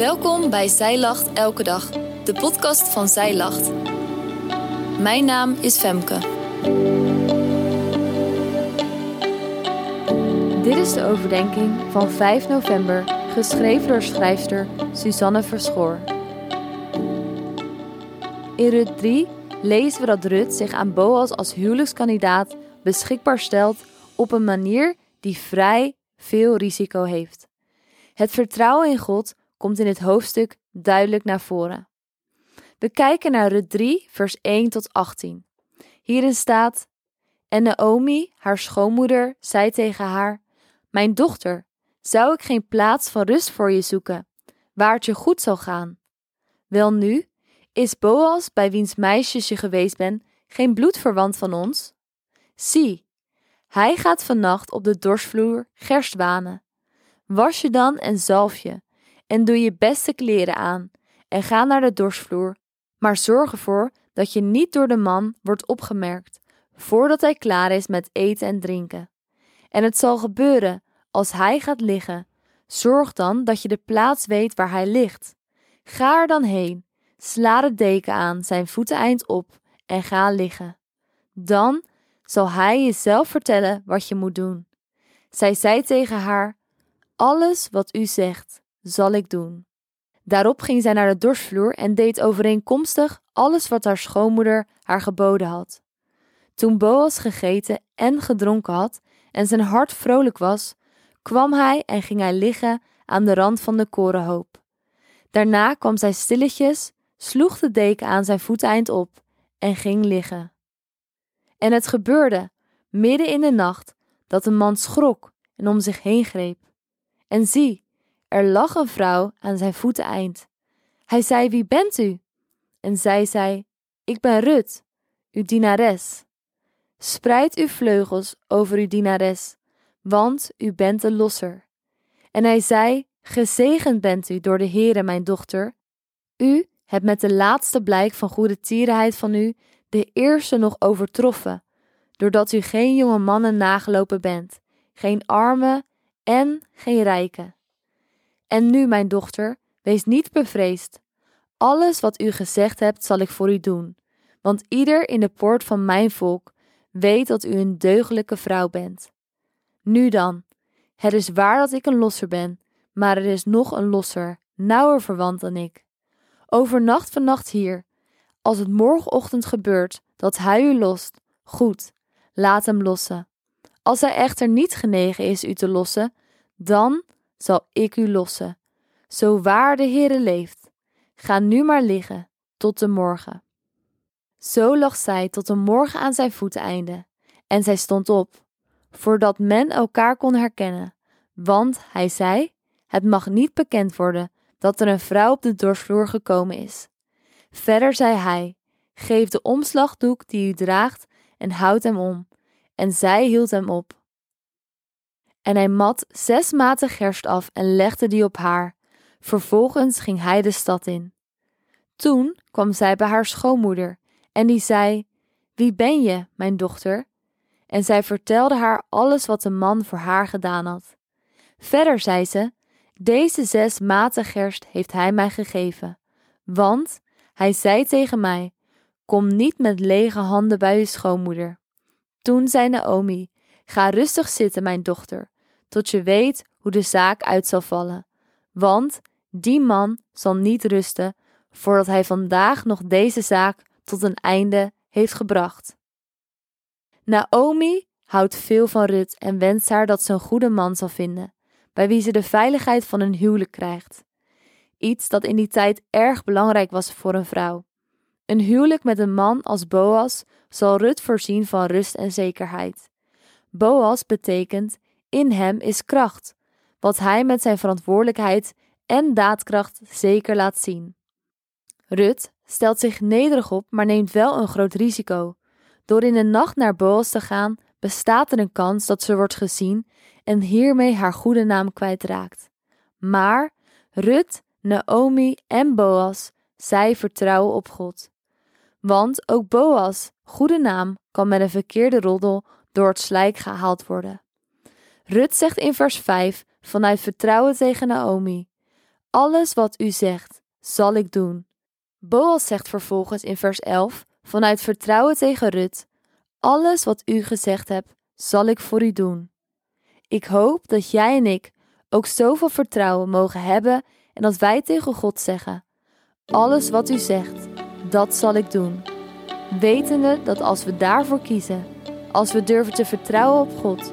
Welkom bij Zij Lacht Elke Dag, de podcast van Zij Lacht. Mijn naam is Femke. Dit is de overdenking van 5 november, geschreven door schrijfster Suzanne Verschoor. In Rut 3 lezen we dat Rut zich aan Boas als huwelijkskandidaat beschikbaar stelt op een manier die vrij veel risico heeft. Het vertrouwen in God komt in het hoofdstuk duidelijk naar voren. We kijken naar Rut 3, vers 1 tot 18. Hierin staat: En Naomi, haar schoonmoeder, zei tegen haar: Mijn dochter, zou ik geen plaats van rust voor je zoeken, waar het je goed zal gaan? Wel nu, is Boas, bij wiens meisjes je geweest bent, geen bloedverwant van ons? Zie, hij gaat vannacht op de dorsvloer gerst wanen. Was je dan en zalf je, en doe je beste kleren aan, en ga naar de dorsvloer, maar zorg ervoor dat je niet door de man wordt opgemerkt, voordat hij klaar is met eten en drinken. En het zal gebeuren, als hij gaat liggen, zorg dan dat je de plaats weet waar hij ligt. Ga er dan heen, sla de deken aan, zijn voeteneind op, en ga liggen. Dan zal hij je zelf vertellen wat je moet doen. Zij zei tegen haar: Alles wat u zegt, zal ik doen. Daarop ging zij naar de dorsvloer en deed overeenkomstig alles wat haar schoonmoeder haar geboden had. Toen Boas gegeten en gedronken had en zijn hart vrolijk was, kwam hij en ging hij liggen aan de rand van de korenhoop. Daarna kwam zij stilletjes, sloeg de deken aan zijn voeteind op en ging liggen. En het gebeurde, midden in de nacht, dat een man schrok en om zich heen greep. En zie, er lag een vrouw aan zijn voeteneind. Hij zei: Wie bent u? En zij zei: Ik ben Rut, uw dienares. Spreid uw vleugels over uw dienares, want u bent de losser. En hij zei: Gezegend bent u door de Heere, mijn dochter. U hebt met de laatste blijk van goede tierenheid van u de eerste nog overtroffen, doordat u geen jonge mannen nagelopen bent, geen arme en geen rijke. En nu, mijn dochter, wees niet bevreesd. Alles wat u gezegd hebt, zal ik voor u doen, want ieder in de poort van mijn volk weet dat u een deugdelijke vrouw bent. Nu dan, het is waar dat ik een losser ben, maar er is nog een losser, nauwer verwant dan ik. Overnacht vannacht hier. Als het morgenochtend gebeurt dat hij u lost, goed, laat hem lossen. Als hij echter niet genegen is u te lossen, dan zal ik u lossen. Zo waar de Heere leeft. Ga nu maar liggen tot de morgen. Zo lag zij tot de morgen aan zijn voeteinde, en zij stond op, voordat men elkaar kon herkennen, want hij zei: Het mag niet bekend worden dat er een vrouw op de dorsvloer gekomen is. Verder zei hij: Geef de omslagdoek die u draagt en houd hem om. En zij hield hem op. En hij mat zes maten gerst af en legde die op haar. Vervolgens ging hij de stad in. Toen kwam zij bij haar schoonmoeder, en die zei: Wie ben je, mijn dochter? En zij vertelde haar alles wat de man voor haar gedaan had. Verder zei ze: Deze zes maten gerst heeft hij mij gegeven, want hij zei tegen mij: Kom niet met lege handen bij uw schoonmoeder. Toen zei Naomi: Ga rustig zitten, mijn dochter, tot je weet hoe de zaak uit zal vallen. Want die man zal niet rusten voordat hij vandaag nog deze zaak tot een einde heeft gebracht. Naomi houdt veel van Rut en wenst haar dat ze een goede man zal vinden, bij wie ze de veiligheid van een huwelijk krijgt. Iets dat in die tijd erg belangrijk was voor een vrouw. Een huwelijk met een man als Boas zal Rut voorzien van rust en zekerheid. Boas betekent in hem is kracht, wat hij met zijn verantwoordelijkheid en daadkracht zeker laat zien. Rut stelt zich nederig op, maar neemt wel een groot risico. Door in de nacht naar Boas te gaan, bestaat er een kans dat ze wordt gezien en hiermee haar goede naam kwijtraakt. Maar Rut, Naomi en Boas, zij vertrouwen op God. Want ook Boas, goede naam, kan met een verkeerde roddel door het slijk gehaald worden. Rut zegt in vers 5 vanuit vertrouwen tegen Naomi: Alles wat u zegt, zal ik doen. Boas zegt vervolgens in vers 11, vanuit vertrouwen tegen Rut: Alles wat u gezegd hebt, zal ik voor u doen. Ik hoop dat jij en ik ook zoveel vertrouwen mogen hebben en dat wij tegen God zeggen: Alles wat u zegt, dat zal ik doen. Wetende dat als we daarvoor kiezen, als we durven te vertrouwen op God,